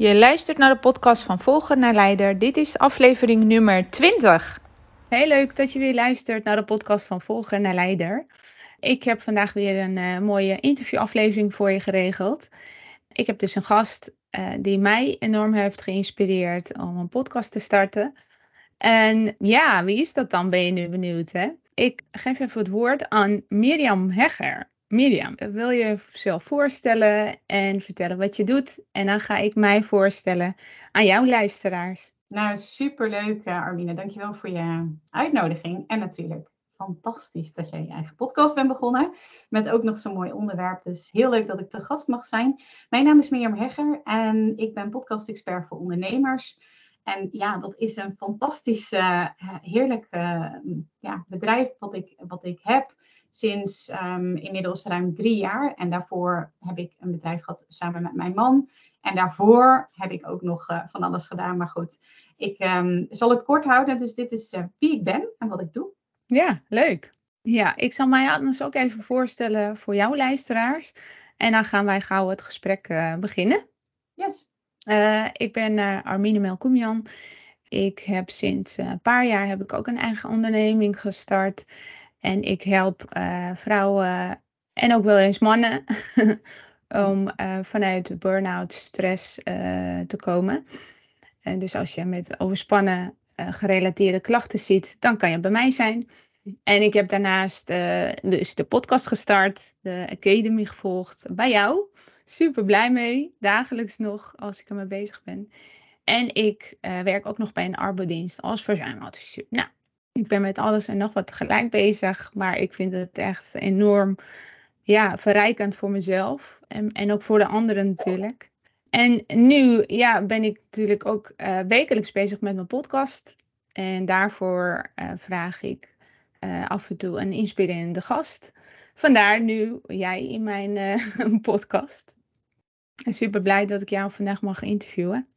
Je luistert naar de podcast van Volger naar Leider. Dit is aflevering nummer 20. Heel leuk dat je weer luistert naar de podcast van Volger naar Leider. Ik heb vandaag weer een uh, mooie interviewaflevering voor je geregeld. Ik heb dus een gast uh, die mij enorm heeft geïnspireerd om een podcast te starten. En ja, wie is dat dan? Ben je nu benieuwd, hè? Ik geef even het woord aan Mirjam Hegger. Mirjam, wil je jezelf voorstellen en vertellen wat je doet? En dan ga ik mij voorstellen aan jouw luisteraars. Nou, superleuk uh, Armine. Dankjewel voor je uitnodiging. En natuurlijk fantastisch dat jij je eigen podcast bent begonnen. Met ook nog zo'n mooi onderwerp. Dus heel leuk dat ik te gast mag zijn. Mijn naam is Mirjam Hegger en ik ben podcast-expert voor ondernemers. En ja, dat is een fantastisch, uh, heerlijk uh, ja, bedrijf wat ik, wat ik heb sinds um, inmiddels ruim drie jaar. En daarvoor heb ik een bedrijf gehad samen met mijn man. En daarvoor heb ik ook nog uh, van alles gedaan. Maar goed, ik um, zal het kort houden. Dus dit is uh, wie ik ben en wat ik doe. Ja, leuk. Ja, ik zal mij anders ook even voorstellen voor jouw luisteraars. En dan gaan wij gauw het gesprek uh, beginnen. Yes. ik ben Armine Melkoemian. Ik heb sinds een paar jaar heb ik ook een eigen onderneming gestart. En ik help uh, vrouwen en ook wel eens mannen om uh, vanuit burn-out stress uh, te komen. En dus als je met overspannen gerelateerde klachten ziet, dan kan je bij mij zijn. En ik heb daarnaast dus de podcast gestart, de Academy gevolgd bij jou. Super blij mee, dagelijks nog als ik ermee bezig ben. En ik werk ook nog bij een arbeidsdienst als verzuimadviseur. Nou, ik ben met alles en nog wat tegelijk bezig, maar ik vind het echt enorm ja, verrijkend voor mezelf en, en ook voor de anderen natuurlijk. En nu ja, ben ik natuurlijk ook uh, wekelijks bezig met mijn podcast. En daarvoor uh, vraag ik uh, af en toe een inspirerende gast. Vandaar nu jij in mijn podcast. Super blij dat ik jou vandaag mag interviewen.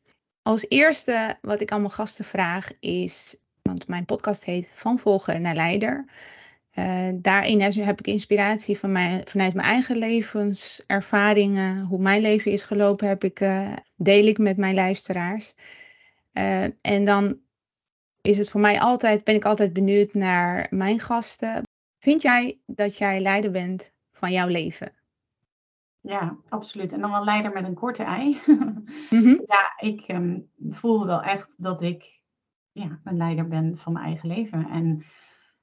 Als eerste wat ik aan mijn gasten vraag is want mijn podcast heet Van Volger naar Leider. Uh, daarin heb ik inspiratie van mijn, vanuit mijn eigen levenservaringen. Hoe mijn leven is gelopen, heb ik, uh, deel ik met mijn luisteraars. Uh, en dan is het voor mij altijd, ben ik altijd benieuwd naar mijn gasten. Vind jij dat jij leider bent van jouw leven? Ja, absoluut. En dan wel leider met een korte ei. mm -hmm. Ja, ik um, voel wel echt dat ik ja, een leider ben van mijn eigen leven. En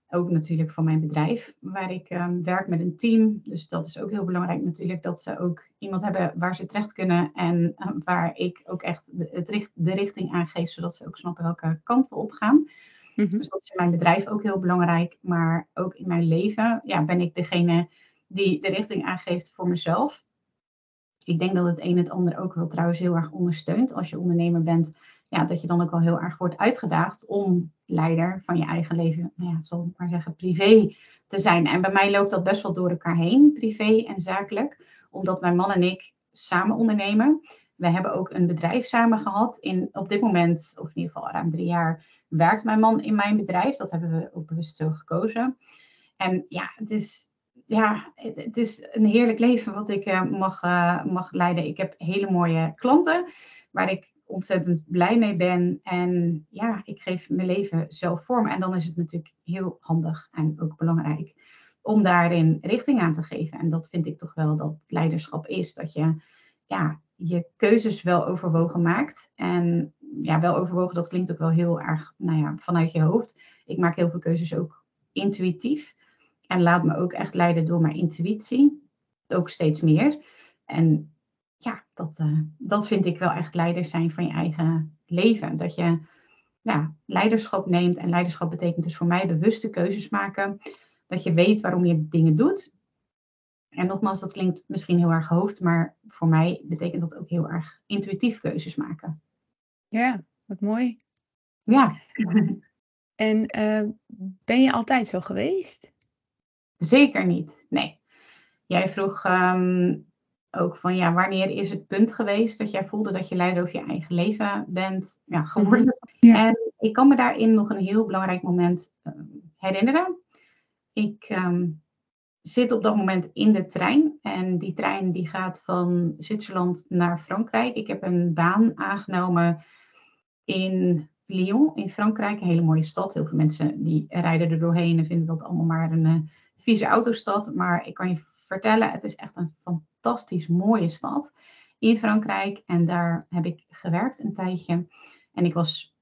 ook natuurlijk van mijn bedrijf, waar ik um, werk met een team. Dus dat is ook heel belangrijk natuurlijk, dat ze ook iemand hebben waar ze terecht kunnen. En uh, waar ik ook echt de, het richt, de richting aan geef, zodat ze ook snappen welke kant we op gaan. Mm-hmm. Dus dat is in mijn bedrijf ook heel belangrijk. Maar ook in mijn leven ja, ben ik degene die de richting aangeeft voor mezelf. Ik denk dat het een het ander ook wel trouwens heel erg ondersteunt. Als je ondernemer bent, ja, dat je dan ook wel heel erg wordt uitgedaagd om leider van je eigen leven, nou ja, zal ik maar zeggen, privé te zijn. En bij mij loopt dat best wel door elkaar heen, privé en zakelijk, omdat mijn man en ik samen ondernemen. We hebben ook een bedrijf samen gehad. In, op dit moment, of in ieder geval ruim drie jaar, werkt mijn man in mijn bedrijf. Dat hebben we ook bewust zo gekozen. En ja, het is, ja, het is een heerlijk leven wat ik uh, mag, uh, mag leiden. Ik heb hele mooie klanten waar ik ontzettend blij mee ben. En ja, ik geef mijn leven zelf vorm. En dan is het natuurlijk heel handig en ook belangrijk om daarin richting aan te geven. En dat vind ik toch wel dat leiderschap is. Dat je ja, je keuzes wel overwogen maakt. En ja, wel overwogen, dat klinkt ook wel heel erg nou ja, vanuit je hoofd. Ik maak heel veel keuzes ook intuïtief. En laat me ook echt leiden door mijn intuïtie. Ook steeds meer. En dat, uh, dat vind ik wel echt leider zijn van je eigen leven. Dat je ja, leiderschap neemt. En leiderschap betekent dus voor mij bewuste keuzes maken. Dat je weet waarom je dingen doet. En nogmaals, dat klinkt misschien heel erg hoofd, maar voor mij betekent dat ook heel erg intuïtief keuzes maken. Ja, wat mooi. Ja. En uh, ben je altijd zo geweest? Zeker niet, nee. Jij vroeg um, ook van ja, wanneer is het punt geweest dat jij voelde dat je leider over je eigen leven bent ja, geworden? -hmm. En ik kan me daarin nog een heel belangrijk moment uh, herinneren. Ik um, zit op dat moment in de trein en die trein die gaat van Zwitserland naar Frankrijk. Ik heb een baan aangenomen in Lyon in Frankrijk, een hele mooie stad. Heel veel mensen die rijden er doorheen en vinden dat allemaal maar een uh, vieze autostad. Maar ik kan je vertellen, het is echt een fantastisch mooie stad in Frankrijk. En daar heb ik gewerkt een tijdje. En ik was,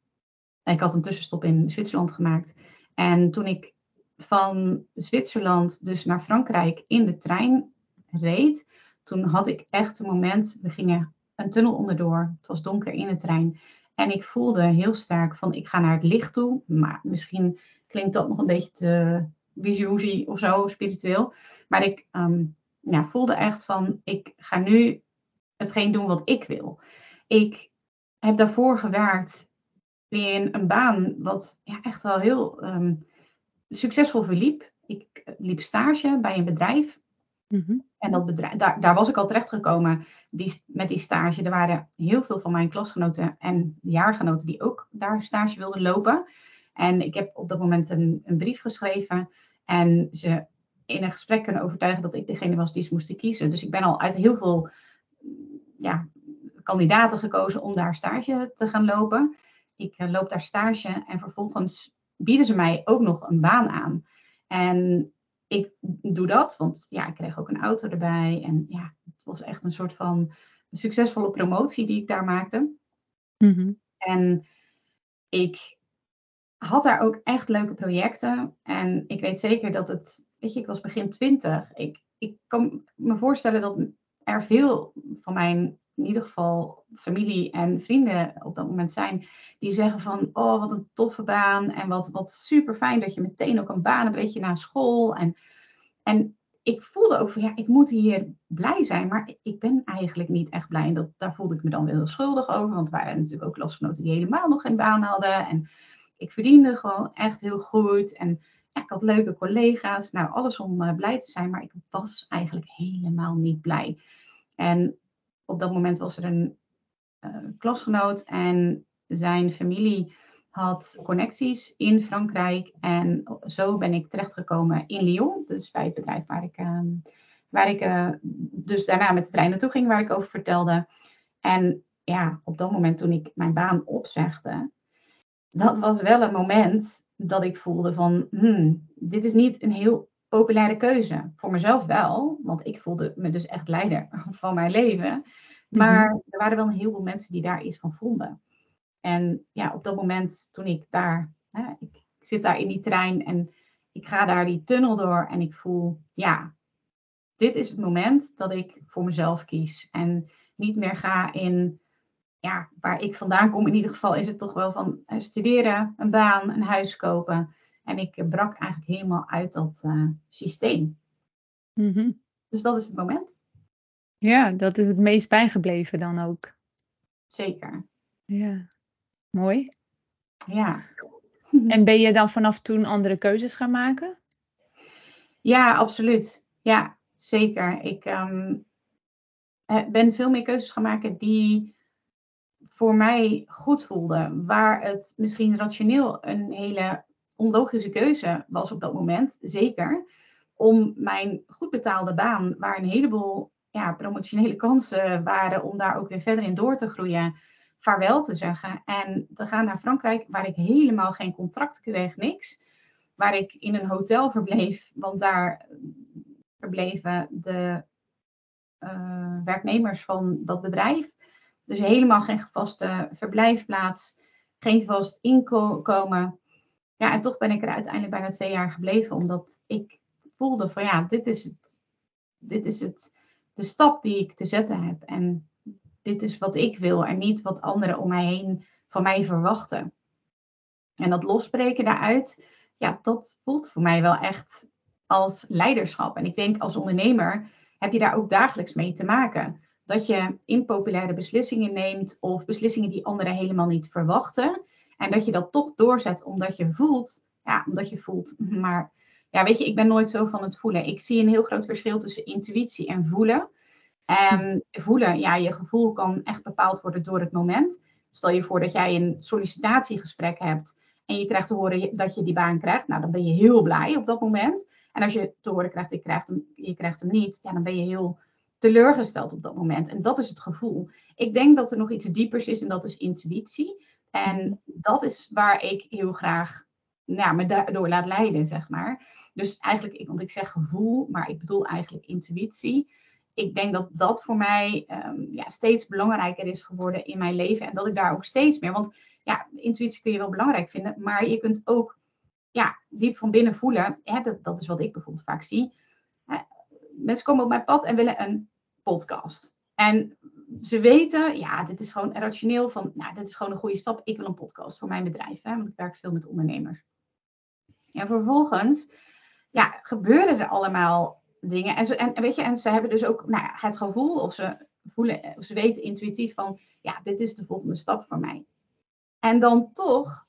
ik had een tussenstop in Zwitserland gemaakt. En toen ik van Zwitserland dus naar Frankrijk in de trein reed, toen had ik echt een moment, we gingen een tunnel onderdoor. Het was donker in de trein. En ik voelde heel sterk van ik ga naar het licht toe. Maar misschien klinkt dat nog een beetje te visioezie of zo, spiritueel. Maar ik um, ja, voelde echt van ik ga nu hetgeen doen wat ik wil. Ik heb daarvoor gewerkt in een baan wat ja, echt wel heel um, succesvol verliep. Ik liep stage bij een bedrijf. Mm -hmm. En dat bedrijf, daar, daar was ik al terecht gekomen die, met die stage. Er waren heel veel van mijn klasgenoten en jaargenoten die ook daar stage wilden lopen. En ik heb op dat moment een, een brief geschreven en ze in een gesprek kunnen overtuigen dat ik degene was die ze moesten kiezen. Dus ik ben al uit heel veel ja, kandidaten gekozen om daar stage te gaan lopen. Ik uh, loop daar stage en vervolgens bieden ze mij ook nog een baan aan. En ik doe dat, want ja, ik kreeg ook een auto erbij. En ja, het was echt een soort van succesvolle promotie die ik daar maakte. Mm-hmm. En ik had daar ook echt leuke projecten. En ik weet zeker dat het, weet je, ik was begin twintig. Ik, ik kan me voorstellen dat er veel van mijn, in ieder geval familie en vrienden op dat moment zijn, die zeggen van, oh wat een toffe baan en wat, wat super fijn dat je meteen ook een baan hebt, weet je, na school. En, en ik voelde ook van, ja, ik moet hier blij zijn, maar ik ben eigenlijk niet echt blij. En dat, daar voelde ik me dan wel schuldig over, want er waren natuurlijk ook klasgenoten die helemaal nog geen baan hadden. En ik verdiende gewoon echt heel goed. En ja, ik had leuke collega's. Nou, alles om uh, blij te zijn. Maar ik was eigenlijk helemaal niet blij. En op dat moment was er een uh, klasgenoot. En zijn familie had connecties in Frankrijk. En zo ben ik terechtgekomen in Lyon. Dus bij het bedrijf waar ik, uh, waar ik uh, dus daarna met de trein naartoe ging. Waar ik over vertelde. En ja, op dat moment toen ik mijn baan opzegde dat was wel een moment dat ik voelde van, hmm, dit is niet een heel populaire keuze. Voor mezelf wel, want ik voelde me dus echt leider van mijn leven. Maar mm-hmm. er waren wel een heleboel mensen die daar iets van vonden. En ja, op dat moment toen ik daar, hè, ik zit daar in die trein en ik ga daar die tunnel door en ik voel, ja, dit is het moment dat ik voor mezelf kies. En niet meer ga in ja, waar ik vandaan kom in ieder geval, is het toch wel van uh, studeren, een baan, een huis kopen. En ik uh, brak eigenlijk helemaal uit dat uh, systeem. Mm-hmm. Dus dat is het moment. Ja, dat is het meest bijgebleven dan ook. Zeker. Ja, mooi. Ja. En ben je dan vanaf toen andere keuzes gaan maken? Ja, absoluut. Ja, zeker. Ik um, ben veel meer keuzes gaan maken die voor mij goed voelde. Waar het misschien rationeel een hele onlogische keuze was op dat moment, zeker. Om mijn goed betaalde baan, waar een heleboel ja, promotionele kansen waren om daar ook weer verder in door te groeien, vaarwel te zeggen. En te gaan naar Frankrijk, waar ik helemaal geen contract kreeg, niks. Waar ik in een hotel verbleef, want daar verbleven de uh, werknemers van dat bedrijf. Dus helemaal geen vaste verblijfplaats, geen vast inkomen. Ja, en toch ben ik er uiteindelijk bijna twee jaar gebleven, omdat ik voelde van ja, dit is het, dit is het, de stap die ik te zetten heb. En dit is wat ik wil en niet wat anderen om mij heen van mij verwachten. En dat losbreken daaruit, ja, dat voelt voor mij wel echt als leiderschap. En ik denk als ondernemer heb je daar ook dagelijks mee te maken dat je impopulaire beslissingen neemt of beslissingen die anderen helemaal niet verwachten. En dat je dat toch doorzet omdat je voelt, ja, omdat je voelt, maar ja, weet je, ik ben nooit zo van het voelen. Ik zie een heel groot verschil tussen intuïtie en voelen. En voelen, ja, je gevoel kan echt bepaald worden door het moment. Stel je voor dat jij een sollicitatiegesprek hebt en je krijgt te horen dat je die baan krijgt. Nou, dan ben je heel blij op dat moment. En als je te horen krijgt, je krijgt hem, je krijgt hem niet, ja, dan ben je heel teleurgesteld op dat moment. En dat is het gevoel. Ik denk dat er nog iets diepers is en dat is intuïtie. En dat is waar ik heel graag nou, me daardoor laat leiden, zeg maar. Dus eigenlijk, want ik zeg gevoel, maar ik bedoel eigenlijk intuïtie. Ik denk dat dat voor mij um, ja, steeds belangrijker is geworden in mijn leven. En dat ik daar ook steeds meer. Want ja, intuïtie kun je wel belangrijk vinden, maar je kunt ook ja, diep van binnen voelen. Hè, dat, dat is wat ik bijvoorbeeld vaak zie. Mensen komen op mijn pad en willen een podcast. En ze weten, ja, dit is gewoon rationeel van, nou, dit is gewoon een goede stap. Ik wil een podcast voor mijn bedrijf, hè, want ik werk veel met ondernemers. En vervolgens, ja, gebeuren er allemaal dingen. En, ze, en, weet je, en ze hebben dus ook nou het gevoel, of ze voelen, of ze weten intuïtief van, ja, dit is de volgende stap voor mij. En dan toch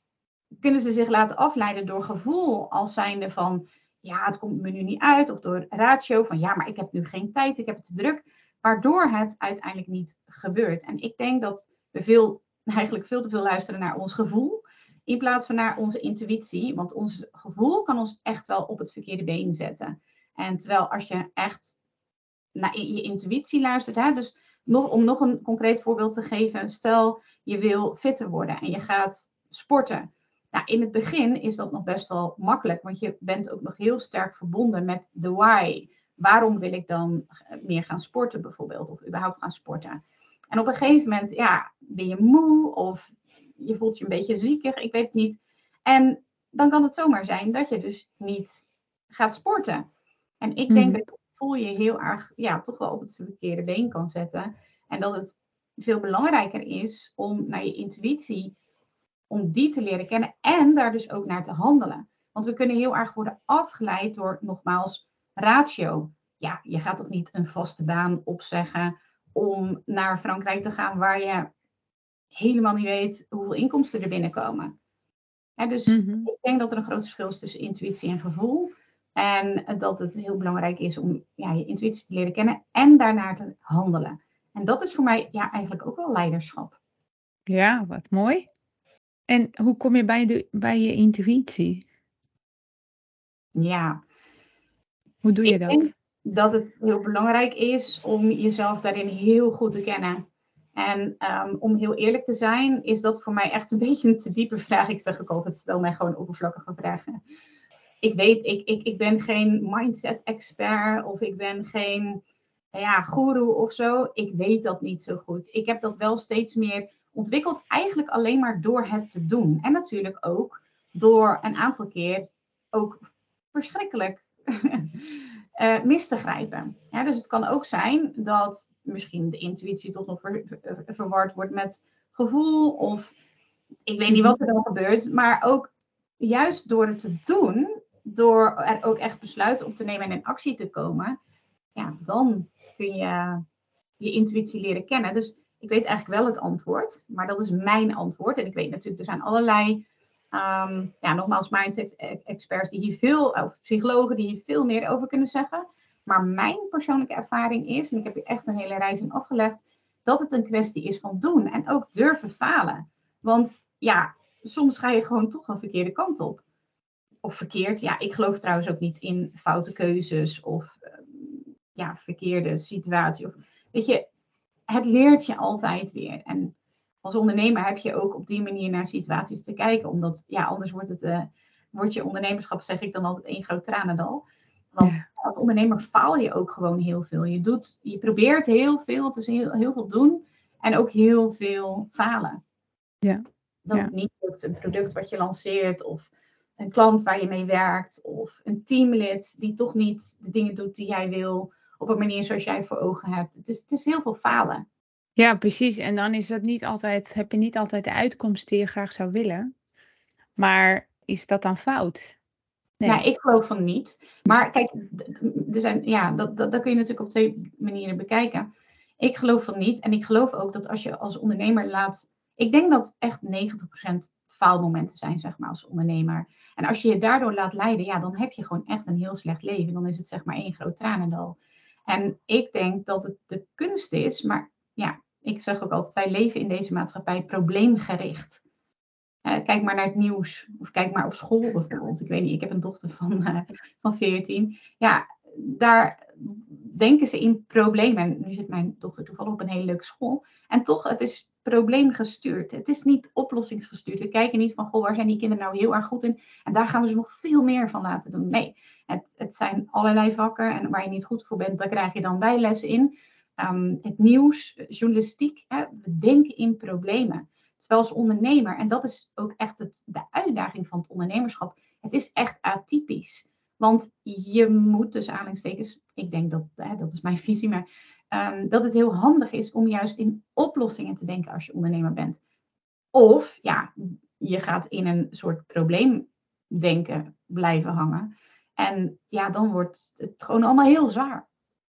kunnen ze zich laten afleiden door gevoel als zijnde van, ja, het komt me nu niet uit. Of door ratio van, ja, maar ik heb nu geen tijd, ik heb het te druk. Waardoor het uiteindelijk niet gebeurt. En ik denk dat we veel, eigenlijk veel te veel luisteren naar ons gevoel. In plaats van naar onze intuïtie. Want ons gevoel kan ons echt wel op het verkeerde been zetten. En terwijl als je echt naar je intuïtie luistert. Hè, dus nog, om nog een concreet voorbeeld te geven. Stel je wil fitter worden en je gaat sporten. Nou, in het begin is dat nog best wel makkelijk, want je bent ook nog heel sterk verbonden met de why. Waarom wil ik dan meer gaan sporten bijvoorbeeld, of überhaupt gaan sporten? En op een gegeven moment, ja, ben je moe of je voelt je een beetje ziekig, ik weet het niet. En dan kan het zomaar zijn dat je dus niet gaat sporten. En ik denk mhm. dat voel je heel erg, ja, toch wel op het verkeerde been kan zetten. En dat het veel belangrijker is om naar je intuïtie om die te leren kennen en daar dus ook naar te handelen. Want we kunnen heel erg worden afgeleid door nogmaals ratio. Ja, je gaat toch niet een vaste baan opzeggen om naar Frankrijk te gaan waar je helemaal niet weet hoeveel inkomsten er binnenkomen. dus mhm. ik denk dat er een groot verschil is tussen intuïtie en gevoel. En dat het heel belangrijk is om ja, je intuïtie te leren kennen en daarnaar te handelen. En dat is voor mij ja, eigenlijk ook wel leiderschap. Ja, wat mooi. En hoe kom je bij, de, bij je intuïtie? Ja. Hoe doe je ik dat? Denk dat het heel belangrijk is om jezelf daarin heel goed te kennen. En um, om heel eerlijk te zijn, is dat voor mij echt een beetje een te diepe vraag. Ik zeg ook altijd, stel mij gewoon oppervlakkige vragen. Ik weet, ik, ik, ik ben geen mindset-expert of ik ben geen ja, guru of zo. Ik weet dat niet zo goed. Ik heb dat wel steeds meer ontwikkeld eigenlijk alleen maar door het te doen. En natuurlijk ook door een aantal keer ook verschrikkelijk uh, mis te grijpen. Dus het kan ook zijn dat misschien de intuïtie toch nog verward wordt met gevoel of ik weet niet wat er dan gebeurt, maar ook juist door het te doen, door er ook echt besluiten op te nemen en in actie te komen, ja, dan kun je je intuïtie leren kennen. Dus ik weet eigenlijk wel het antwoord, maar dat is mijn antwoord. En ik weet natuurlijk, er zijn allerlei, um, ja, nogmaals, mindset-experts die hier veel, of psychologen die hier veel meer over kunnen zeggen. Maar mijn persoonlijke ervaring is, en ik heb hier echt een hele reis in afgelegd, dat het een kwestie is van doen en ook durven falen. Want ja, soms ga je gewoon toch een verkeerde kant op. Of verkeerd. Ja, ik geloof trouwens ook niet in foute keuzes of ehm, ja, verkeerde situatie. Of, weet je, het leert je altijd weer. En als ondernemer heb je ook op die manier naar situaties te kijken. Omdat ja, anders wordt, het, uh, wordt je ondernemerschap, zeg ik dan altijd, één groot tranendal. Want als ondernemer faal je ook gewoon heel veel. Je, doet, je probeert heel veel, het is heel, heel veel doen en ook heel veel falen. Ja. Dat het niet lukt, een product wat je lanceert of een klant waar je mee werkt of een teamlid die toch niet de dingen doet die jij wil op een manier zoals jij voor ogen hebt. Het is, het is heel veel falen. Ja, precies. En dan is dat niet altijd, heb je niet altijd de uitkomst die je graag zou willen. Maar is dat dan fout? Nee. Nou, ik geloof van niet. Maar kijk, er zijn, ja, dat, dat, dat kun je natuurlijk op twee manieren bekijken. ik geloof van niet. En ik geloof ook dat als je als ondernemer laat. Ik denk dat echt 90% faalmomenten zijn, zeg maar, als ondernemer. En als je je daardoor laat leiden, ja, dan heb je gewoon echt een heel slecht leven. Dan is het zeg maar één groot tranendal. En ik denk dat het de kunst is, maar ja, ik zeg ook altijd, wij leven in deze maatschappij probleemgericht. Uh, kijk maar naar het nieuws. Of kijk maar op school bijvoorbeeld. Ik weet niet, ik heb een dochter van, uh, van 14. Ja, daar denken ze in problemen. En nu zit mijn dochter toevallig op een hele leuke school. En toch, het is probleemgestuurd. Het is niet oplossingsgestuurd. We kijken niet van, goh, waar zijn die kinderen nou heel erg goed in? En daar gaan we ze nog veel meer van laten doen. Nee, het, het zijn allerlei vakken. En waar je niet goed voor bent, daar krijg je dan bijles in. Um, het nieuws, journalistiek. Hè, we denken in problemen. Terwijl als ondernemer, en dat is ook echt het, de uitdaging van het ondernemerschap. Het is echt atypisch. Want je moet dus aanhalingstekens, ik denk dat, hè, dat is mijn visie, maar um, dat het heel handig is om juist in oplossingen te denken als je ondernemer bent. Of ja, je gaat in een soort probleemdenken blijven hangen. En ja, dan wordt het gewoon allemaal heel zwaar.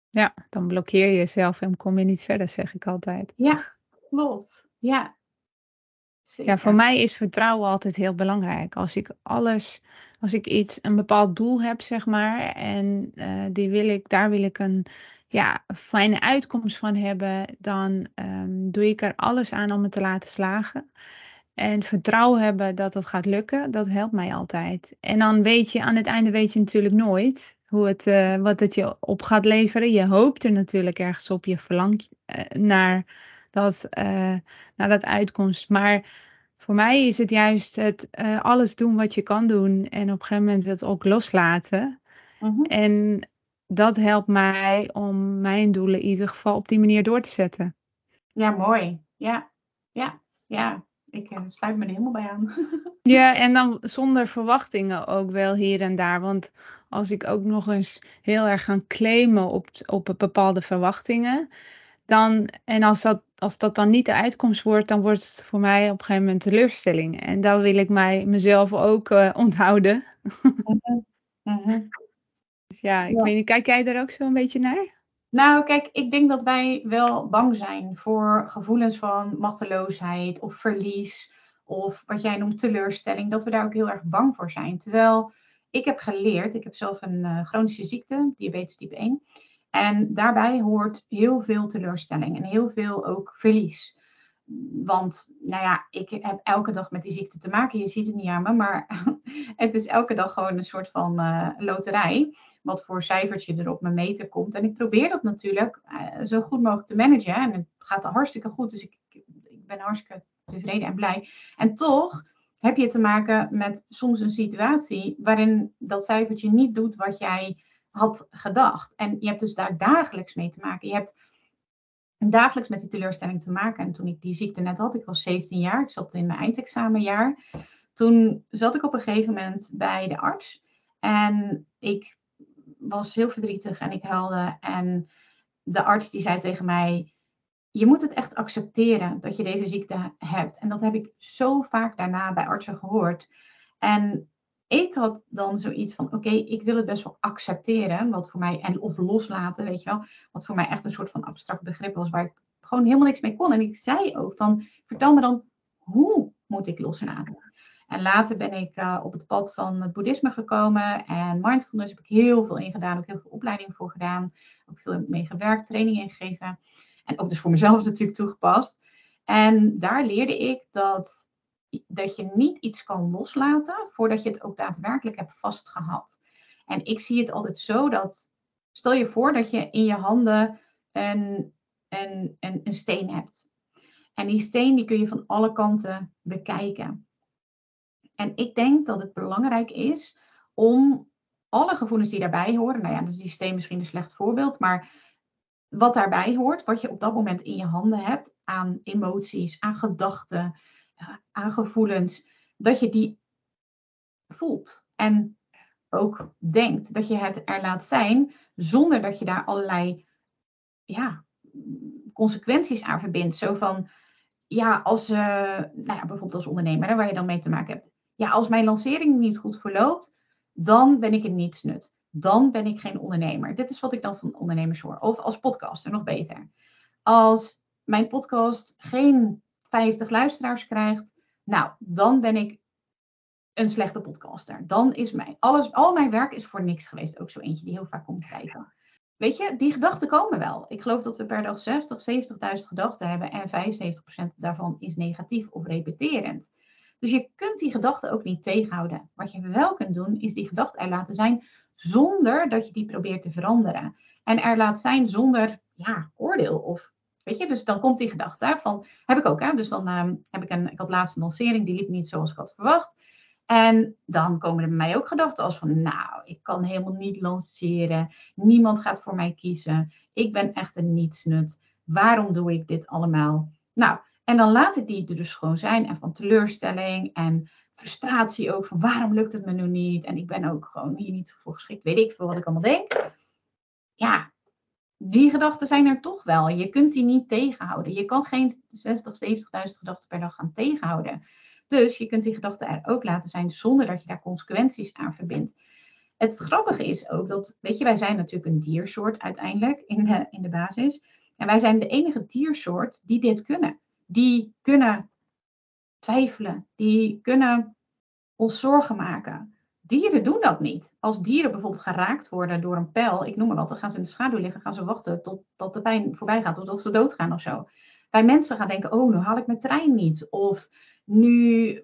Ja, dan blokkeer je jezelf en kom je niet verder, zeg ik altijd. Ja, klopt. Ja, ja, voor mij is vertrouwen altijd heel belangrijk. Als ik alles, als ik iets, een bepaald doel heb, zeg maar, en uh, die wil ik, daar wil ik een ja, fijne uitkomst van hebben, dan um, doe ik er alles aan om het te laten slagen. En vertrouwen hebben dat het gaat lukken, dat helpt mij altijd. En dan weet je, aan het einde weet je natuurlijk nooit hoe het, uh, wat het je op gaat leveren. Je hoopt er natuurlijk ergens op, je verlangt uh, naar dat, uh, naar dat uitkomst. Maar voor mij is het juist het alles doen wat je kan doen en op een gegeven moment het ook loslaten. -hmm. En dat helpt mij om mijn doelen in ieder geval op die manier door te zetten. Ja, mooi. Ja, ja, ja. Ik uh, sluit me er helemaal bij aan. ja, en dan zonder verwachtingen ook wel hier en daar. Want als ik ook nog eens heel erg ga claimen op, op bepaalde verwachtingen, dan, en als dat, als dat dan niet de uitkomst wordt, dan wordt het voor mij op een gegeven moment teleurstelling. En daar wil ik mij, mezelf ook uh, onthouden. -hmm. Dus ja, ik ja. weet niet, kijk jij er ook zo een beetje naar? Nou, kijk, ik denk dat wij wel bang zijn voor gevoelens van machteloosheid of verlies. Of wat jij noemt teleurstelling, dat we daar ook heel erg bang voor zijn. Terwijl ik heb geleerd, ik heb zelf een uh, chronische ziekte, diabetes type 1. En daarbij hoort heel veel teleurstelling en heel veel ook verlies. Want, nou ja, ik heb elke dag met die ziekte te maken. Je ziet het niet aan me, maar het is elke dag gewoon een soort van uh, loterij. Wat voor cijfertje er op mijn meter komt. En ik probeer dat natuurlijk uh, zo goed mogelijk te managen. En het gaat hartstikke goed, dus ik, ik ben hartstikke tevreden en blij. En toch heb je te maken met soms een situatie waarin dat cijfertje niet doet wat jij had gedacht. En je hebt dus daar dagelijks mee te maken. Je hebt dagelijks met die teleurstelling te maken. En toen ik die ziekte net had, ik was 17 jaar, ik zat in mijn eindexamenjaar. Toen zat ik op een gegeven moment bij de arts. En ik was heel verdrietig en ik huilde. En de arts die zei tegen mij, je moet het echt accepteren dat je deze ziekte hebt. En dat heb ik zo vaak daarna bij artsen gehoord. En ik had dan zoiets van: oké, ik wil het best wel accepteren, wat voor mij, en of loslaten, weet je wel, wat voor mij echt een soort van abstract begrip was, waar ik gewoon helemaal niks mee kon. En ik zei ook van: vertel me dan, hoe moet ik loslaten? En later ben ik uh, op het pad van het boeddhisme gekomen en mindfulness heb ik heel veel ingedaan, ook heel veel opleidingen voor gedaan, ook veel mee gewerkt, trainingen ingegeven en ook dus voor mezelf natuurlijk toegepast. En daar leerde ik dat dat je niet iets kan loslaten voordat je het ook daadwerkelijk hebt vastgehad. En ik zie het altijd zo dat, stel je voor dat je in je handen een, een, een, een steen hebt. En die steen die kun je van alle kanten bekijken. En ik denk dat het belangrijk is om alle gevoelens die daarbij horen, nou ja, dus die steen misschien een slecht voorbeeld, maar wat daarbij hoort, wat je op dat moment in je handen hebt aan emoties, aan gedachten, aan gevoelens, dat je die voelt. En ook denkt dat je het er laat zijn, zonder dat je daar allerlei ja, consequenties aan verbindt. Zo van, ja, als, uh, nou ja, bijvoorbeeld als ondernemer, waar je dan mee te maken hebt. Ja, als mijn lancering niet goed verloopt, dan ben ik een nietsnut. Dan ben ik geen ondernemer. Dit is wat ik dan van ondernemers hoor. Of als podcaster, nog beter. Als mijn podcast geen 50 luisteraars krijgt, nou, dan ben ik een slechte podcaster. Dan is mijn, alles, al mijn werk is voor niks geweest. Ook zo eentje die heel vaak komt kijken. Weet je, die gedachten komen wel. Ik geloof dat we per dag 60, 70.000 gedachten hebben en 75% daarvan is negatief of repeterend. Dus je kunt die gedachten ook niet tegenhouden. Wat je wel kunt doen, is die gedachten er laten zijn zonder dat je die probeert te veranderen. En er laat zijn zonder ja, oordeel of Weet je, dus dan komt die gedachte van, heb ik ook, hè? dus dan uh, heb ik een, ik had laatst een lancering, die liep niet zoals ik had verwacht. En dan komen er bij mij ook gedachten als van, nou, ik kan helemaal niet lanceren. Niemand gaat voor mij kiezen. Ik ben echt een nietsnut. Waarom doe ik dit allemaal? Nou, en dan laat ik die er dus gewoon zijn. En van teleurstelling en frustratie ook. Van waarom lukt het me nu niet? En ik ben ook gewoon hier niet voor geschikt. Weet ik veel wat ik allemaal denk. Die gedachten zijn er toch wel. Je kunt die niet tegenhouden. Je kan geen 60, 70.000 gedachten per dag gaan tegenhouden. Dus je kunt die gedachten er ook laten zijn zonder dat je daar consequenties aan verbindt. Het grappige is ook dat, weet je, wij zijn natuurlijk een diersoort uiteindelijk in de, in de basis. En wij zijn de enige diersoort die dit kunnen. Die kunnen twijfelen, die kunnen ons zorgen maken. Dieren doen dat niet. Als dieren bijvoorbeeld geraakt worden door een pijl, ik noem maar wat, dan gaan ze in de schaduw liggen, gaan ze wachten totdat de pijn voorbij gaat, totdat ze doodgaan of zo. Bij mensen gaan denken, oh, nu haal ik mijn trein niet. Of nu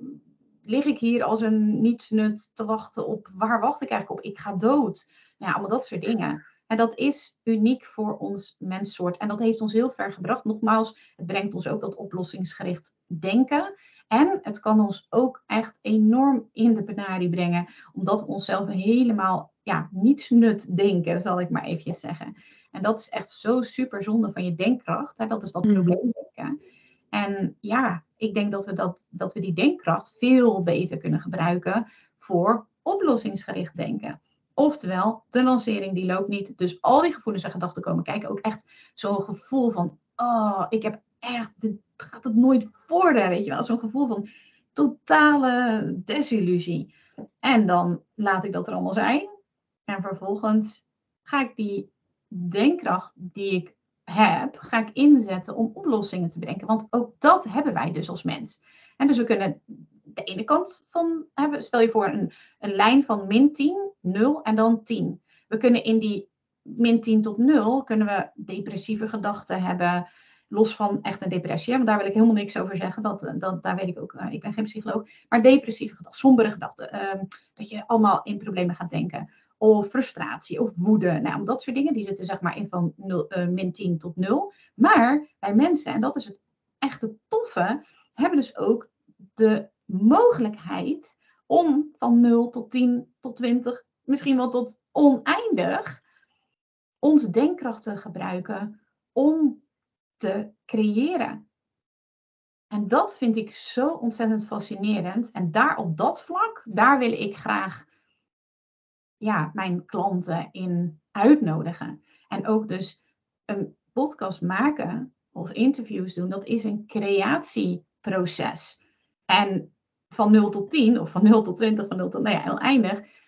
lig ik hier als een nietsnut te wachten op, waar wacht ik eigenlijk op? Ik ga dood. Ja, allemaal dat soort dingen. En dat is uniek voor ons menssoort. En dat heeft ons heel ver gebracht. Nogmaals, het brengt ons ook tot oplossingsgericht denken. En het kan ons ook echt enorm in de penarie brengen, omdat we onszelf helemaal ja, niets nut denken, zal ik maar eventjes zeggen. En dat is echt zo super zonde van je denkkracht. Hè? Dat is dat mm. probleem denken. En ja, ik denk dat we, dat, dat we die denkkracht veel beter kunnen gebruiken voor oplossingsgericht denken. Oftewel, de lancering die loopt niet. Dus al die gevoelens en gedachten komen kijken. Ook echt zo'n gevoel van, oh, ik heb echt, dit gaat het nooit worden. Weet je wel, zo'n gevoel van totale desillusie. En dan laat ik dat er allemaal zijn. En vervolgens ga ik die denkkracht die ik heb, ga ik inzetten om oplossingen te bedenken. Want ook dat hebben wij dus als mens. En dus we kunnen de ene kant van hebben, stel je voor een, een lijn van min 10, 0 en dan 10. We kunnen in die min 10 tot 0 kunnen we depressieve gedachten hebben. Los van echt een depressie, want daar wil ik helemaal niks over zeggen. Dat, dat, daar weet ik ook, uh, ik ben geen psycholoog. Maar depressieve gedachten, sombere gedachten. Uh, dat je allemaal in problemen gaat denken of frustratie of woede. Nou, dat soort dingen, die zitten zeg maar in van 0, eh, min 10 tot 0. Maar bij mensen, en dat is het echte toffe, hebben dus ook de mogelijkheid om van 0 tot 10 tot 20, misschien wel tot oneindig, onze denkkracht te gebruiken om te creëren. En dat vind ik zo ontzettend fascinerend. En daar op dat vlak, daar wil ik graag ja, mijn klanten in uitnodigen. En ook dus een podcast maken of interviews doen, dat is een creatieproces. En van 0 tot 10, of van 0 tot 20, van 0 tot nou ja, oneindig,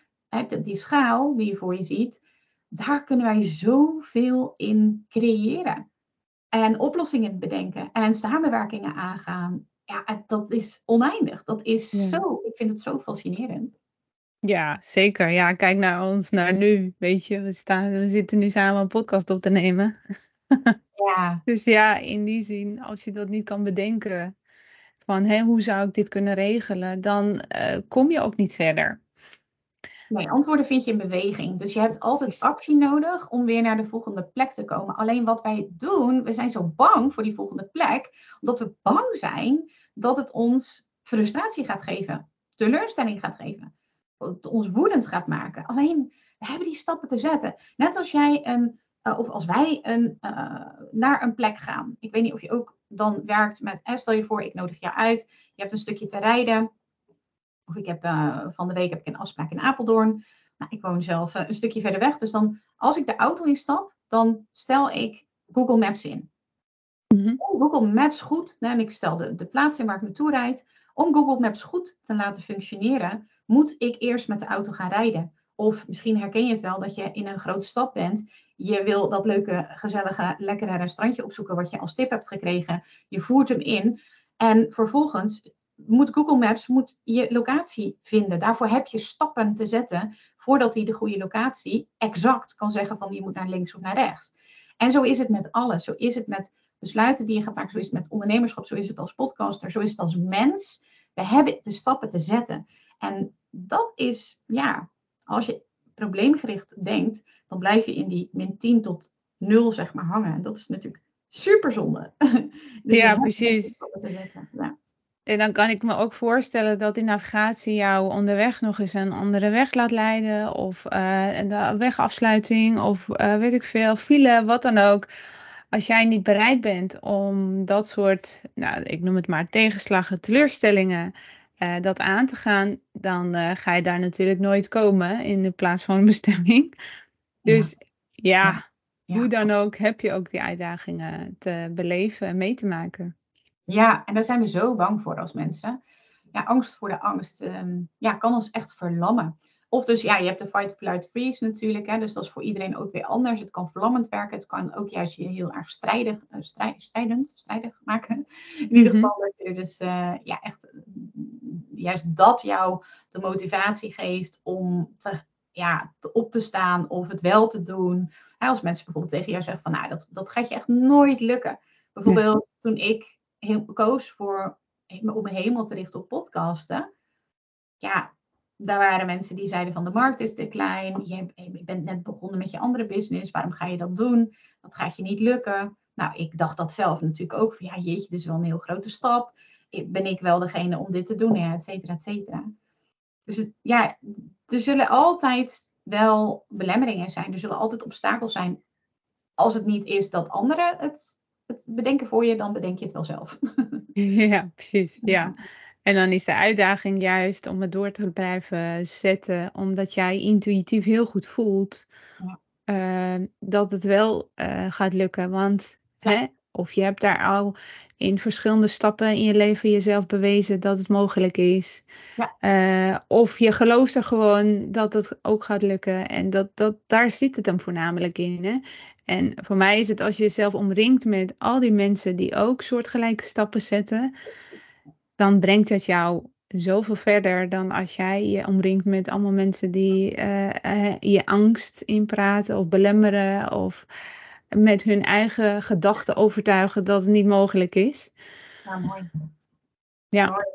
die schaal die je voor je ziet, daar kunnen wij zoveel in creëren. En oplossingen bedenken en samenwerkingen aangaan. Ja, dat is oneindig. Dat is zo, ik vind het zo fascinerend. Ja, zeker. Ja, kijk naar ons, naar nu. Weet je, we, staan, we zitten nu samen een podcast op te nemen. Ja. dus ja, in die zin, als je dat niet kan bedenken, van hé, hoe zou ik dit kunnen regelen, dan uh, kom je ook niet verder. Nee, antwoorden vind je in beweging. Dus je hebt altijd actie nodig om weer naar de volgende plek te komen. Alleen wat wij doen, we zijn zo bang voor die volgende plek, omdat we bang zijn dat het ons frustratie gaat geven, teleurstelling gaat geven ons woedend gaat maken. Alleen, we hebben die stappen te zetten. Net als jij een, uh, of als wij een, uh, naar een plek gaan. Ik weet niet of je ook dan werkt met, eh, stel je voor, ik nodig je uit. Je hebt een stukje te rijden. Of ik heb uh, van de week heb ik een afspraak in Apeldoorn. Nou, ik woon zelf een stukje verder weg. Dus dan, als ik de auto instap, dan stel ik Google Maps in. Mm Google Maps goed, nou, en ik stel de, de plaats in waar ik naartoe rijd. Om Google Maps goed te laten functioneren, moet ik eerst met de auto gaan rijden. Of misschien herken je het wel dat je in een grote stad bent. Je wil dat leuke, gezellige, lekkere restaurantje opzoeken wat je als tip hebt gekregen. Je voert hem in. En vervolgens moet Google Maps moet je locatie vinden. Daarvoor heb je stappen te zetten voordat hij de goede locatie exact kan zeggen van je moet naar links of naar rechts. En zo is het met alles. Zo is het met besluiten die je gaat maken. Zo is het met ondernemerschap. Zo is het als podcaster. Zo is het als mens. We hebben de stappen te zetten. En dat is, ja, als je probleemgericht denkt, dan blijf je in die min 10 tot 0 zeg maar hangen. En dat is natuurlijk super zonde. dus ja, precies. Ja. En dan kan ik me ook voorstellen dat die navigatie jou onderweg nog eens een andere weg laat leiden. Of uh, de wegafsluiting, of uh, weet ik veel, file, wat dan ook. Als jij niet bereid bent om dat soort, nou, ik noem het maar tegenslagen, teleurstellingen, uh, dat aan te gaan, dan ga je daar natuurlijk nooit komen in de plaats van een bestemming. Dus ja, ja, hoe dan ook heb je ook die uitdagingen te beleven en mee te maken. Ja, en daar zijn we zo bang voor als mensen. Ja, angst voor de angst um, ja, kan ons echt verlammen. Of dus, ja, je hebt de fight, flight, freeze natuurlijk. Hè, dus dat is voor iedereen ook weer anders. Het kan verlammend werken. Het kan ook juist je heel erg strijdig, uh, strijdend, strijdig maken. In ieder mhm. geval dat je dus uh, ja, echt juist dat jou de motivatie geeft om te, ja, te op te staan of het wel te doen. Hè, als mensen bijvoorbeeld tegen jou zeggen van, nou, dat, dat gaat je echt nooit lukken. Bijvoorbeeld toen ik koos voor, om me helemaal te richten op podcasten. Ja, daar waren mensen die zeiden van de markt is te klein. Je bent net begonnen met je andere business. Waarom ga je dat doen? Dat gaat je niet lukken. Nou, ik dacht dat zelf natuurlijk ook. Van, ja, jeetje, dit is wel een heel grote stap. Ben ik wel degene om dit te doen? Ja, et cetera, et cetera. Dus ja, er zullen altijd wel belemmeringen zijn. Er zullen altijd obstakels zijn. Als het niet is dat anderen het het bedenken voor je, dan bedenk je het wel zelf. ja, precies. Ja. En dan is de uitdaging juist om het door te blijven zetten, omdat jij intuïtief heel goed voelt ja. uh, dat het wel uh, gaat lukken. Want hè, of je hebt daar al in verschillende stappen in je leven jezelf bewezen dat het mogelijk is. Ja. Uh, of je gelooft er gewoon dat het ook gaat lukken. En dat, dat, daar zit het dan voornamelijk in. Hè? En voor mij is het als je jezelf omringt met al die mensen die ook soortgelijke stappen zetten, dan brengt het jou zoveel verder dan als jij je omringt met allemaal mensen die uh, je angst inpraten of belemmeren of met hun eigen gedachten overtuigen dat het niet mogelijk is. Ja, mooi. Ja.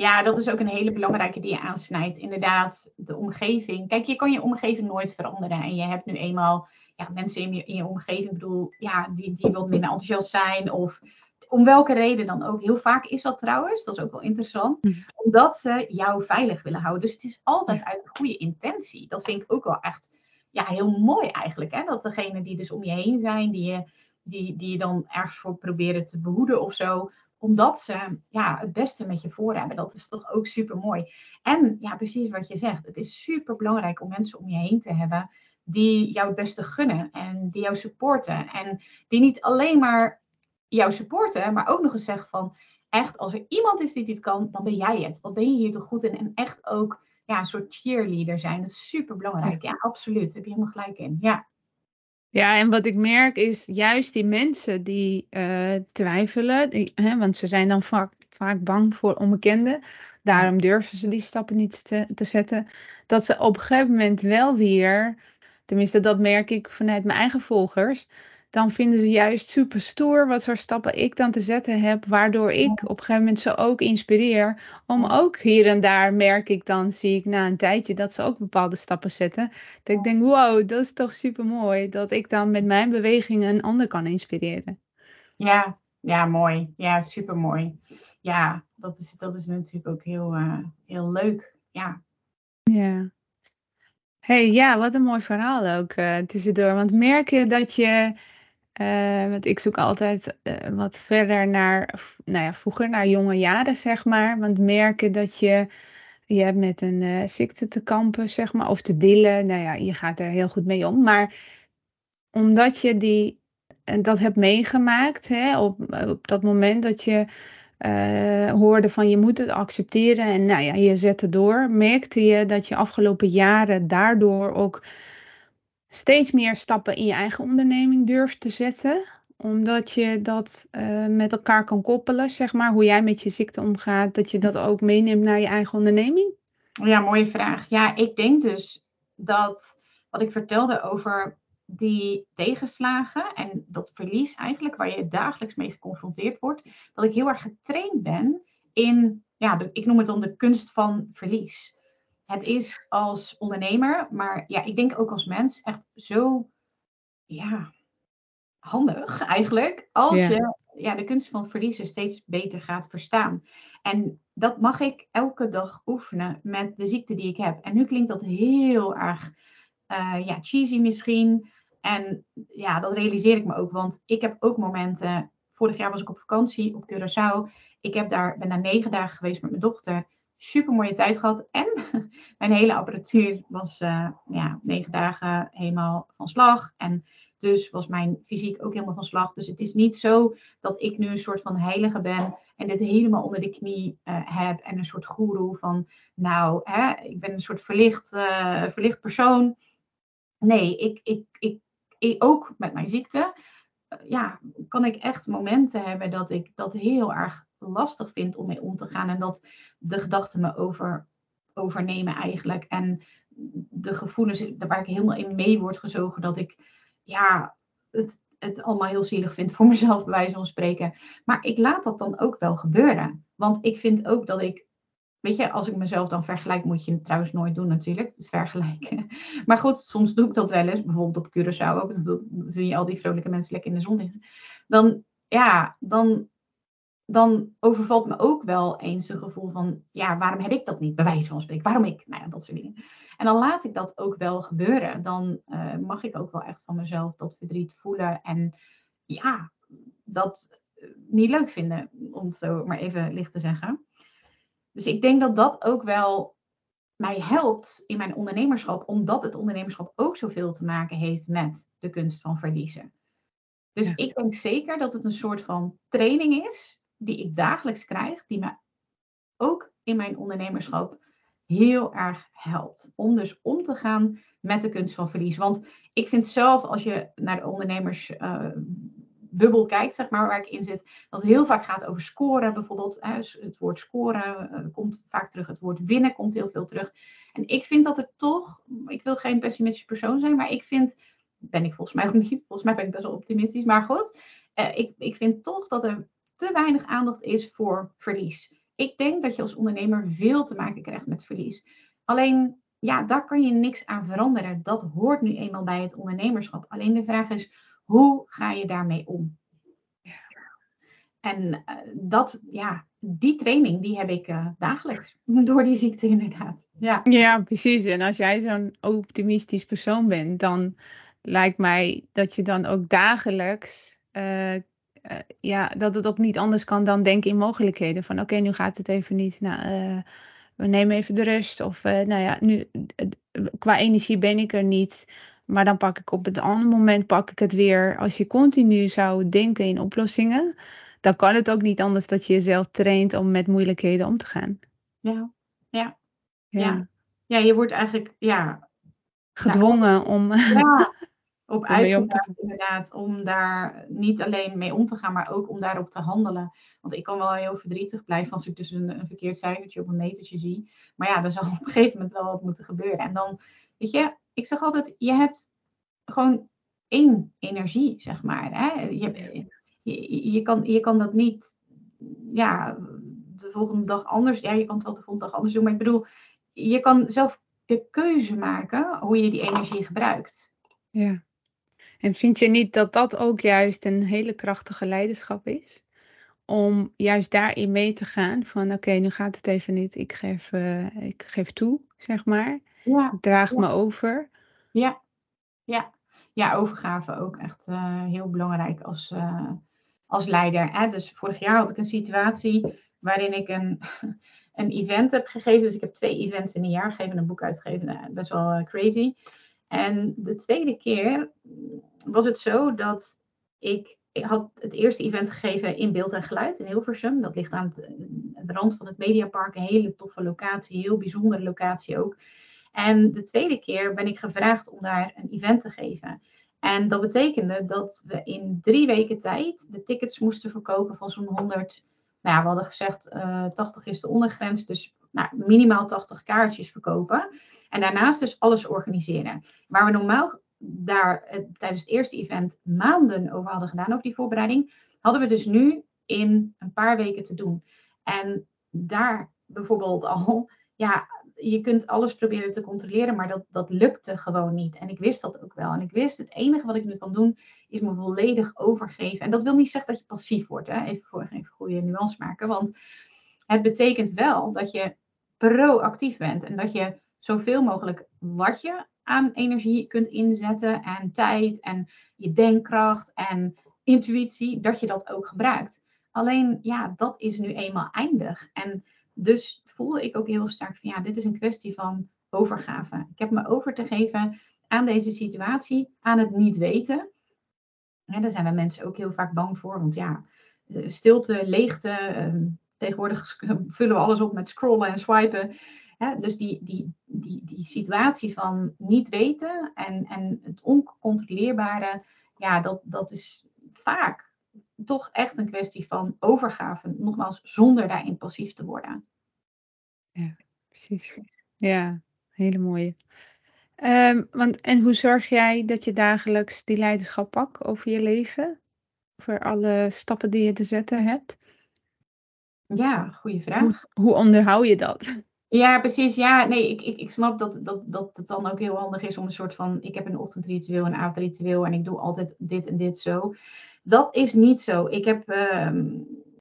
Ja, dat is ook een hele belangrijke die je aansnijdt. Inderdaad, de omgeving. Kijk, je kan je omgeving nooit veranderen. En je hebt nu eenmaal ja, mensen in je, in je omgeving, ik bedoel, ja, die, die wat minder enthousiast zijn. Of om welke reden dan ook. Heel vaak is dat trouwens, dat is ook wel interessant, hm. omdat ze jou veilig willen houden. Dus het is altijd uit een goede intentie. Dat vind ik ook wel echt ja, heel mooi eigenlijk. Hè? Dat degene die dus om je heen zijn, die je, die, die je dan ergens voor proberen te behoeden of zo, omdat ze ja, het beste met je voor hebben. Dat is toch ook super mooi. En ja, precies wat je zegt. Het is super belangrijk om mensen om je heen te hebben die jou het beste gunnen en die jou supporten. En die niet alleen maar jou supporten, maar ook nog eens zeggen van echt, als er iemand is die dit kan, dan ben jij het. Wat ben je hier toch goed in? En echt ook ja, een soort cheerleader zijn. Dat is super belangrijk. Ja, absoluut. Daar heb je helemaal gelijk in. Ja. Ja, en wat ik merk is juist die mensen die uh, twijfelen, die, hè, want ze zijn dan vaak, vaak bang voor onbekende. Daarom durven ze die stappen niet te, te zetten. Dat ze op een gegeven moment wel weer, tenminste dat merk ik vanuit mijn eigen volgers, dan vinden ze juist super stoer wat voor stappen ik dan te zetten heb, waardoor ik op een gegeven moment ze ook inspireer om ook hier en daar merk ik dan, zie ik na een tijdje dat ze ook bepaalde stappen zetten. Dat ik denk, wow, dat is toch super mooi dat ik dan met mijn bewegingen een ander kan inspireren. Ja, ja, mooi. Ja, super mooi. Ja, dat is, dat is natuurlijk ook heel, uh, heel leuk. Ja. Ja. hey, ja, wat een mooi verhaal ook uh, tussendoor. Want merk je dat je uh, want ik zoek altijd uh, wat verder naar, nou ja, vroeger naar jonge jaren, zeg maar. Want merken dat je, je hebt met een uh, ziekte te kampen, zeg maar, of te dealen. Nou ja, je gaat er heel goed mee om. Maar omdat je die, dat hebt meegemaakt, hè, op, op dat moment dat je hoorde van je moet het accepteren en nou ja, je zette door, merkte je dat je afgelopen jaren daardoor ook steeds meer stappen in je eigen onderneming durft te zetten? Omdat je dat uh, met elkaar kan koppelen, zeg maar, hoe jij met je ziekte omgaat, dat je dat ook meeneemt naar je eigen onderneming? Ja, mooie vraag. Ja, ik denk dus dat wat ik vertelde over die tegenslagen en dat verlies eigenlijk, waar je dagelijks mee geconfronteerd wordt, dat ik heel erg getraind ben in, ja, ik noem het dan de kunst van verlies. Het is als ondernemer, maar ja, ik denk ook als mens echt zo, ja, handig eigenlijk, als je ja, de kunst van verliezen steeds beter gaat verstaan. En dat mag ik elke dag oefenen met de ziekte die ik heb. En nu klinkt dat heel erg uh, ja, cheesy misschien. En ja, dat realiseer ik me ook, want ik heb ook momenten. Vorig jaar was ik op vakantie op Curaçao. Ik heb daar, ben daar negen dagen geweest met mijn dochter. Super mooie tijd gehad. En mijn hele apparatuur was uh, ja, negen dagen helemaal van slag. En dus was mijn fysiek ook helemaal van slag. Dus het is niet zo dat ik nu een soort van heilige ben en dit helemaal onder de knie uh, heb. En een soort goeroe van, nou, hè, ik ben een soort verlicht, uh, verlicht persoon. Nee, ik, ik, ik, ik, ook met mijn ziekte, ja, kan ik echt momenten hebben dat ik dat heel erg lastig vind om mee om te gaan. En dat de gedachten me over, overnemen eigenlijk. En de gevoelens waar ik helemaal in mee word gezogen, dat ik ja, het, het allemaal heel zielig vind voor mezelf, bij wijze van spreken. Maar ik laat dat dan ook wel gebeuren. Want ik vind ook dat ik Weet je, als ik mezelf dan vergelijk, moet je het trouwens nooit doen natuurlijk, het vergelijken. Maar goed, soms doe ik dat wel eens, bijvoorbeeld op Curaçao ook, dan zie je al die vrolijke mensen lekker in de zon liggen. Dan, ja, dan, dan overvalt me ook wel eens een gevoel van, ja, waarom heb ik dat niet, bij wijze van spreken, waarom ik, nou ja, dat soort dingen. En dan laat ik dat ook wel gebeuren. Dan uh, mag ik ook wel echt van mezelf dat verdriet voelen en ja, dat niet leuk vinden, om het zo maar even licht te zeggen. Dus ik denk dat dat ook wel mij helpt in mijn ondernemerschap, omdat het ondernemerschap ook zoveel te maken heeft met de kunst van verliezen. Dus ja. ik denk zeker dat het een soort van training is die ik dagelijks krijg, die me ook in mijn ondernemerschap heel erg helpt. Om dus om te gaan met de kunst van verlies. Want ik vind zelf, als je naar de ondernemers uh, bubbel kijkt, zeg maar, waar ik in zit, dat het heel vaak gaat over scoren bijvoorbeeld. Het woord scoren uh, komt vaak terug, het woord winnen komt heel veel terug. En ik vind dat er toch, ik wil geen pessimistische persoon zijn, maar ik vind, ben ik volgens mij ook niet, volgens mij ben ik best wel optimistisch, maar goed, uh, ik, ik vind toch dat er te weinig aandacht is voor verlies. Ik denk dat je als ondernemer veel te maken krijgt met verlies. Alleen, ja, daar kan je niks aan veranderen. Dat hoort nu eenmaal bij het ondernemerschap. Alleen de vraag is, hoe ga je daarmee om? En uh, dat, ja, die training, die heb ik uh, dagelijks door die ziekte inderdaad. Ja, ja precies. En als jij zo'n optimistisch persoon bent, dan lijkt mij dat je dan ook dagelijks uh, uh, ja, dat het ook niet anders kan dan denken in mogelijkheden. Van oké, okay, nu gaat het even niet. Nou, uh, we nemen even de rust. Of uh, nou ja, nu qua energie ben ik er niet. Maar dan pak ik op het andere moment pak ik het weer. Als je continu zou denken in oplossingen, dan kan het ook niet anders dat je jezelf traint om met moeilijkheden om te gaan. Ja, ja, ja. ja. ja je wordt eigenlijk ja, gedwongen ja, om. Ja, op uitgedaagd inderdaad, om daar niet alleen mee om te gaan, maar ook om daarop te handelen. Want ik kan wel heel verdrietig blijven als ik dus een, een verkeerd cijfertje op een metertje zie. Maar ja, er zal op een gegeven moment wel wat moeten gebeuren. En dan, weet je, ik zeg altijd, je hebt gewoon één energie, zeg maar. Hè? Je, je, je, kan, je kan dat niet, ja, de volgende dag anders. Ja, je kan het wel de volgende dag anders doen, maar ik bedoel, je kan zelf de keuze maken hoe je die energie gebruikt. Ja. En vind je niet dat dat ook juist een hele krachtige leiderschap is? Om juist daarin mee te gaan van oké, okay, nu gaat het even niet. Ik geef, uh, ik geef toe, zeg maar. Ja. Ik draag ja. me over. Ja, ja. Ja, overgave ook echt uh, heel belangrijk als, uh, als leider. Hè? Dus vorig jaar had ik een situatie waarin ik een, een event heb gegeven. Dus ik heb twee events in een jaar gegeven, een boek uitgegeven. Best wel crazy. En de tweede keer was het zo dat ik ik had het eerste event gegeven in beeld en geluid in Hilversum. Dat ligt aan het, de rand van het Mediapark. Een hele toffe locatie, heel bijzondere locatie ook. En de tweede keer ben ik gevraagd om daar een event te geven. En dat betekende dat we in drie weken tijd de tickets moesten verkopen van zo'n 100. Nou ja, we hadden gezegd uh, eh, 80 is de ondergrens, dus nou, minimaal 80 kaartjes verkopen. En daarnaast dus alles organiseren. Waar we normaal daar uh, tijdens het eerste event maanden over hadden gedaan, over die voorbereiding, hadden we dus nu in een paar weken te doen. En daar bijvoorbeeld al, ja, je kunt alles proberen te controleren, maar dat, dat lukte gewoon niet. En ik wist dat ook wel. En ik wist, het enige wat ik nu kan doen, is me volledig overgeven. En dat wil niet zeggen dat je passief wordt. Hè? Even voor even goede nuance maken. Want het betekent wel dat je proactief bent. En dat je zoveel mogelijk wat je aan energie kunt inzetten. En tijd en je denkkracht en intuïtie. Dat je dat ook gebruikt. Alleen ja, dat is nu eenmaal eindig. En dus voelde ik ook heel sterk van ja, dit is een kwestie van overgave. Ik heb me over te geven aan deze situatie, aan het niet weten. Ja, daar zijn we mensen ook heel vaak bang voor, want ja, eh, stilte, leegte, ehm, tegenwoordig vullen we alles op met scrollen en swipen. dus die, die, die, die situatie van niet weten en, en het oncontroleerbare, ja, dat, dat is vaak toch echt een kwestie van overgave. Nogmaals, zonder daarin passief te worden. Ja, precies. Ja, hele mooie. Um, want, en hoe zorg jij dat je dagelijks die leiderschap pakt over je leven? Over alle stappen die je te zetten hebt? Ja, goede vraag. Hoe, onderhoud je dat? Ja, precies. Ja, nee, ik, ik, ik snap dat, dat, dat het dan ook heel handig is om een soort van... Ik heb een ochtendritueel, een avondritueel en ik doe altijd dit en dit zo. Dat is niet zo. Ik heb, uh,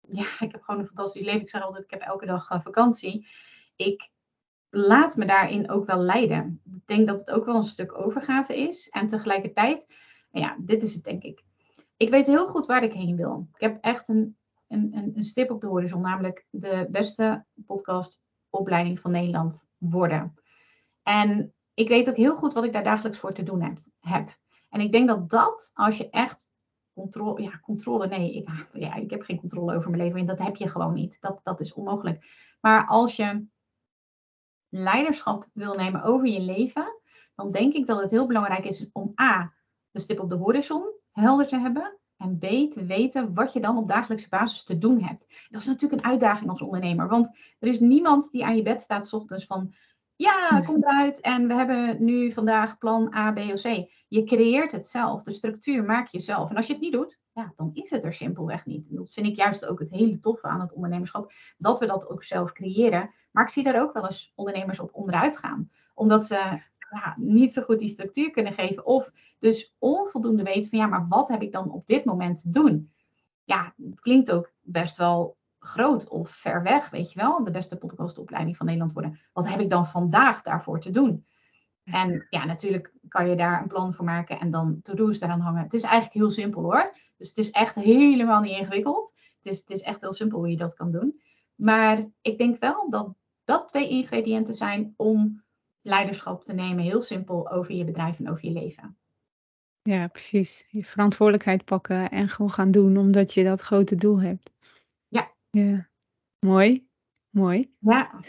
ja, ik heb gewoon een fantastisch leven. Ik zeg altijd, ik heb elke dag uh, vakantie ik laat me daarin ook wel leiden. Ik denk dat het ook wel een stuk overgave is. En tegelijkertijd, ja, dit is het denk ik. Ik weet heel goed waar ik heen wil. Ik heb echt een, een, een stip op de horizon, namelijk de beste podcastopleiding van Nederland worden. En ik weet ook heel goed wat ik daar dagelijks voor te doen heb. En ik denk dat dat, als je echt controle, ja, controle, nee, ik, ja, ik heb geen controle over mijn leven. En dat heb je gewoon niet. Dat, dat is onmogelijk. Maar als je leiderschap wil nemen over je leven, dan denk ik dat het heel belangrijk is om A, de stip op de horizon helder te hebben. En B, te weten wat je dan op dagelijkse basis te doen hebt. Dat is natuurlijk een uitdaging als ondernemer. Want er is niemand die aan je bed staat s ochtends van ja, kom eruit en we hebben nu vandaag plan A, B of C. Je creëert het zelf, de structuur maak je zelf. En als je het niet doet, ja, dan is het er simpelweg niet. dat vind ik juist ook het hele toffe aan het ondernemerschap, dat we dat ook zelf creëren. Maar ik zie daar ook wel eens ondernemers op onderuit gaan, omdat ze ja, niet zo goed die structuur kunnen geven of dus onvoldoende weten van ja, maar wat heb ik dan op dit moment te doen? Ja, het klinkt ook best wel groot of ver weg, weet je wel, de beste podcastopleiding van Nederland worden. Wat heb ik dan vandaag daarvoor te doen? En ja, natuurlijk kan je daar een plan voor maken en dan to-do's daaraan hangen. Het is eigenlijk heel simpel hoor. Dus het is echt helemaal niet ingewikkeld. Het is, het is echt heel simpel hoe je dat kan doen. Maar ik denk wel dat dat twee ingrediënten zijn om leiderschap te nemen. Heel simpel over je bedrijf en over je leven. Ja, precies. Je verantwoordelijkheid pakken en gewoon gaan doen omdat je dat grote doel hebt. Ja, mooi. Mooi. Ja.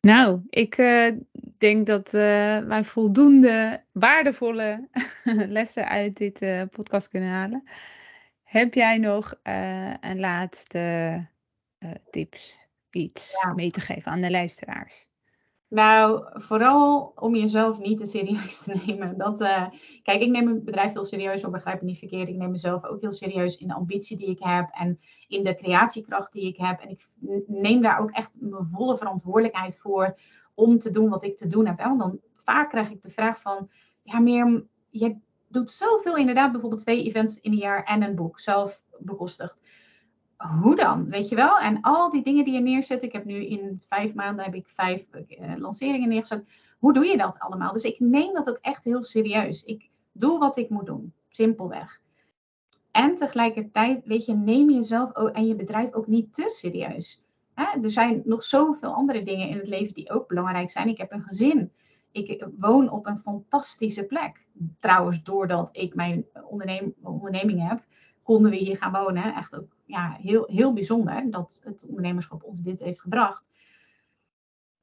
Nou, ik uh, denk dat uh, wij voldoende waardevolle lessen uit dit uh, podcast kunnen halen. Heb jij nog een laatste tips, iets ja. mee te geven aan de luisteraars? Nou, vooral om jezelf niet te serieus te nemen. Dat, uh, kijk, ik neem mijn bedrijf heel serieus, maar begrijp me niet verkeerd. Ik neem mezelf ook heel serieus in de ambitie die ik heb en in de creatiekracht die ik heb. En ik neem daar ook echt mijn volle verantwoordelijkheid voor om te doen wat ik te doen heb. Want dan vaak krijg ik de vraag van, ja, meer, je doet zoveel inderdaad, bijvoorbeeld twee events in een jaar en een boek, zelf bekostigd hoe dan? Weet je wel? En al die dingen die je neerzet. Ik heb nu in vijf maanden heb ik vijf uh, lanceringen neergezet. Hoe doe je dat allemaal? Dus ik neem dat ook echt heel serieus. Ik doe wat ik moet doen. Simpelweg. En tegelijkertijd, weet je, neem jezelf en je bedrijf ook niet te serieus. Hè? Er zijn nog zoveel andere dingen in het leven die ook belangrijk zijn. Ik heb een gezin. Ik woon op een fantastische plek. Trouwens, doordat ik mijn onderneming heb konden we hier gaan wonen. Echt ook ja, heel, heel bijzonder dat het ondernemerschap ons dit heeft gebracht.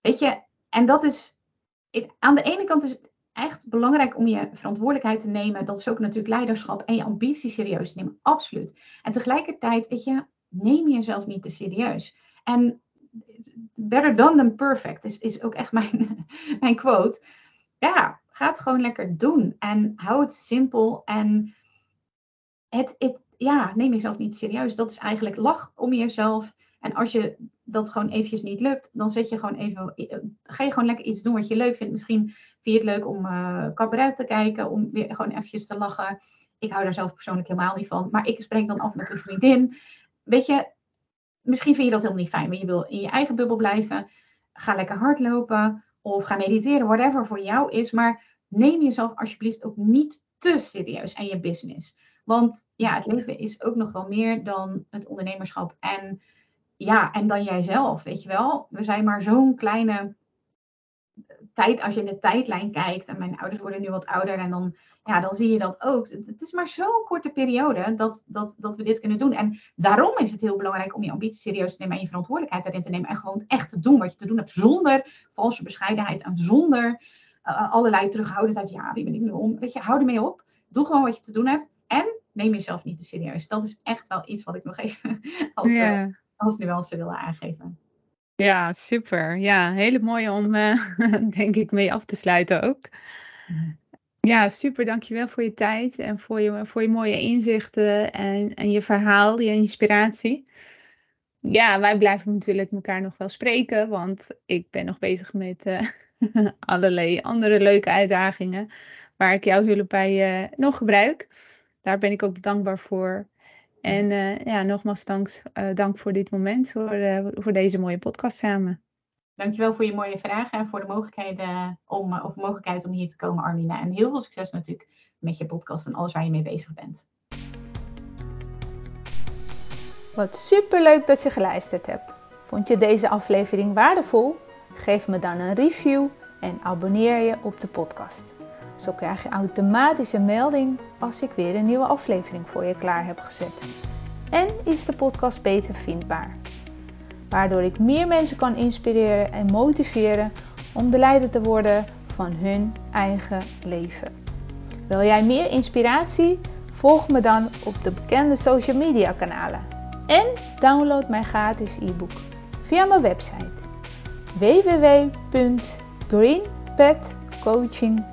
Weet je, en dat is, aan de ene kant is het echt belangrijk om je verantwoordelijkheid te nemen. Dat is ook natuurlijk leiderschap en je ambitie serieus te nemen, absoluut. En tegelijkertijd, weet je, neem jezelf niet te serieus. En better done than perfect is, is ook echt mijn, mijn quote. Ja, ga het gewoon lekker doen. En hou het simpel. En het, het, ja, neem jezelf niet serieus. Dat is eigenlijk lach om jezelf. En als je dat gewoon eventjes niet lukt, dan zet je gewoon even, ga je gewoon lekker iets doen wat je leuk vindt. Misschien vind je het leuk om uh, cabaret te kijken, om weer gewoon eventjes te lachen. Ik hou daar zelf persoonlijk helemaal niet van. Maar ik spreek dan af met een vriendin. Weet je, misschien vind je dat helemaal niet fijn, maar je wil in je eigen bubbel blijven. Ga lekker hardlopen of ga mediteren, whatever voor jou is. Maar neem jezelf alsjeblieft ook niet te serieus en je business. Want ja, het leven is ook nog wel meer dan het ondernemerschap. En ja, en dan jijzelf, weet je wel. We zijn maar zo'n kleine tijd, als je in de tijdlijn kijkt, en mijn ouders worden nu wat ouder, en dan, ja, dan zie je dat ook. Het, is maar zo'n korte periode dat, dat, dat we dit kunnen doen. En daarom is het heel belangrijk om je ambitie serieus te nemen en je verantwoordelijkheid erin te nemen. En gewoon echt te doen wat je te doen hebt, zonder valse bescheidenheid en zonder uh, allerlei terughoudendheid. Ja, wie ben ik nu om? Weet je, hou ermee op. Doe gewoon wat je te doen hebt. En neem jezelf niet te serieus. Dat is echt wel iets wat ik nog even als, yeah. als nuance willen aangeven. Ja, super. Ja, hele mooie om, uh, denk ik, mee af te sluiten ook. Ja, super. Dankjewel voor je tijd en voor je, voor je mooie inzichten en, en je verhaal, je inspiratie. Ja, wij blijven natuurlijk elkaar nog wel spreken, want ik ben nog bezig met uh, allerlei andere leuke uitdagingen waar ik jouw hulp bij uh, nog gebruik. Daar ben ik ook dankbaar voor. En uh, ja, nogmaals dank, uh, dank voor dit moment, voor, uh, voor deze mooie podcast samen. Dankjewel voor je mooie vragen en voor de mogelijkheid om, of mogelijkheid om hier te komen, Armina. En heel veel succes natuurlijk met je podcast en alles waar je mee bezig bent. Wat superleuk dat je geluisterd hebt. Vond je deze aflevering waardevol? Geef me dan een review en abonneer je op de podcast. Zo krijg je automatisch een melding als ik weer een nieuwe aflevering voor je klaar heb gezet. En is de podcast beter vindbaar. Waardoor ik meer mensen kan inspireren en motiveren om de leider te worden van hun eigen leven. Wil jij meer inspiratie? Volg me dan op de bekende social media kanalen. En download mijn gratis e-book via mijn website www.greenpetcoaching.nl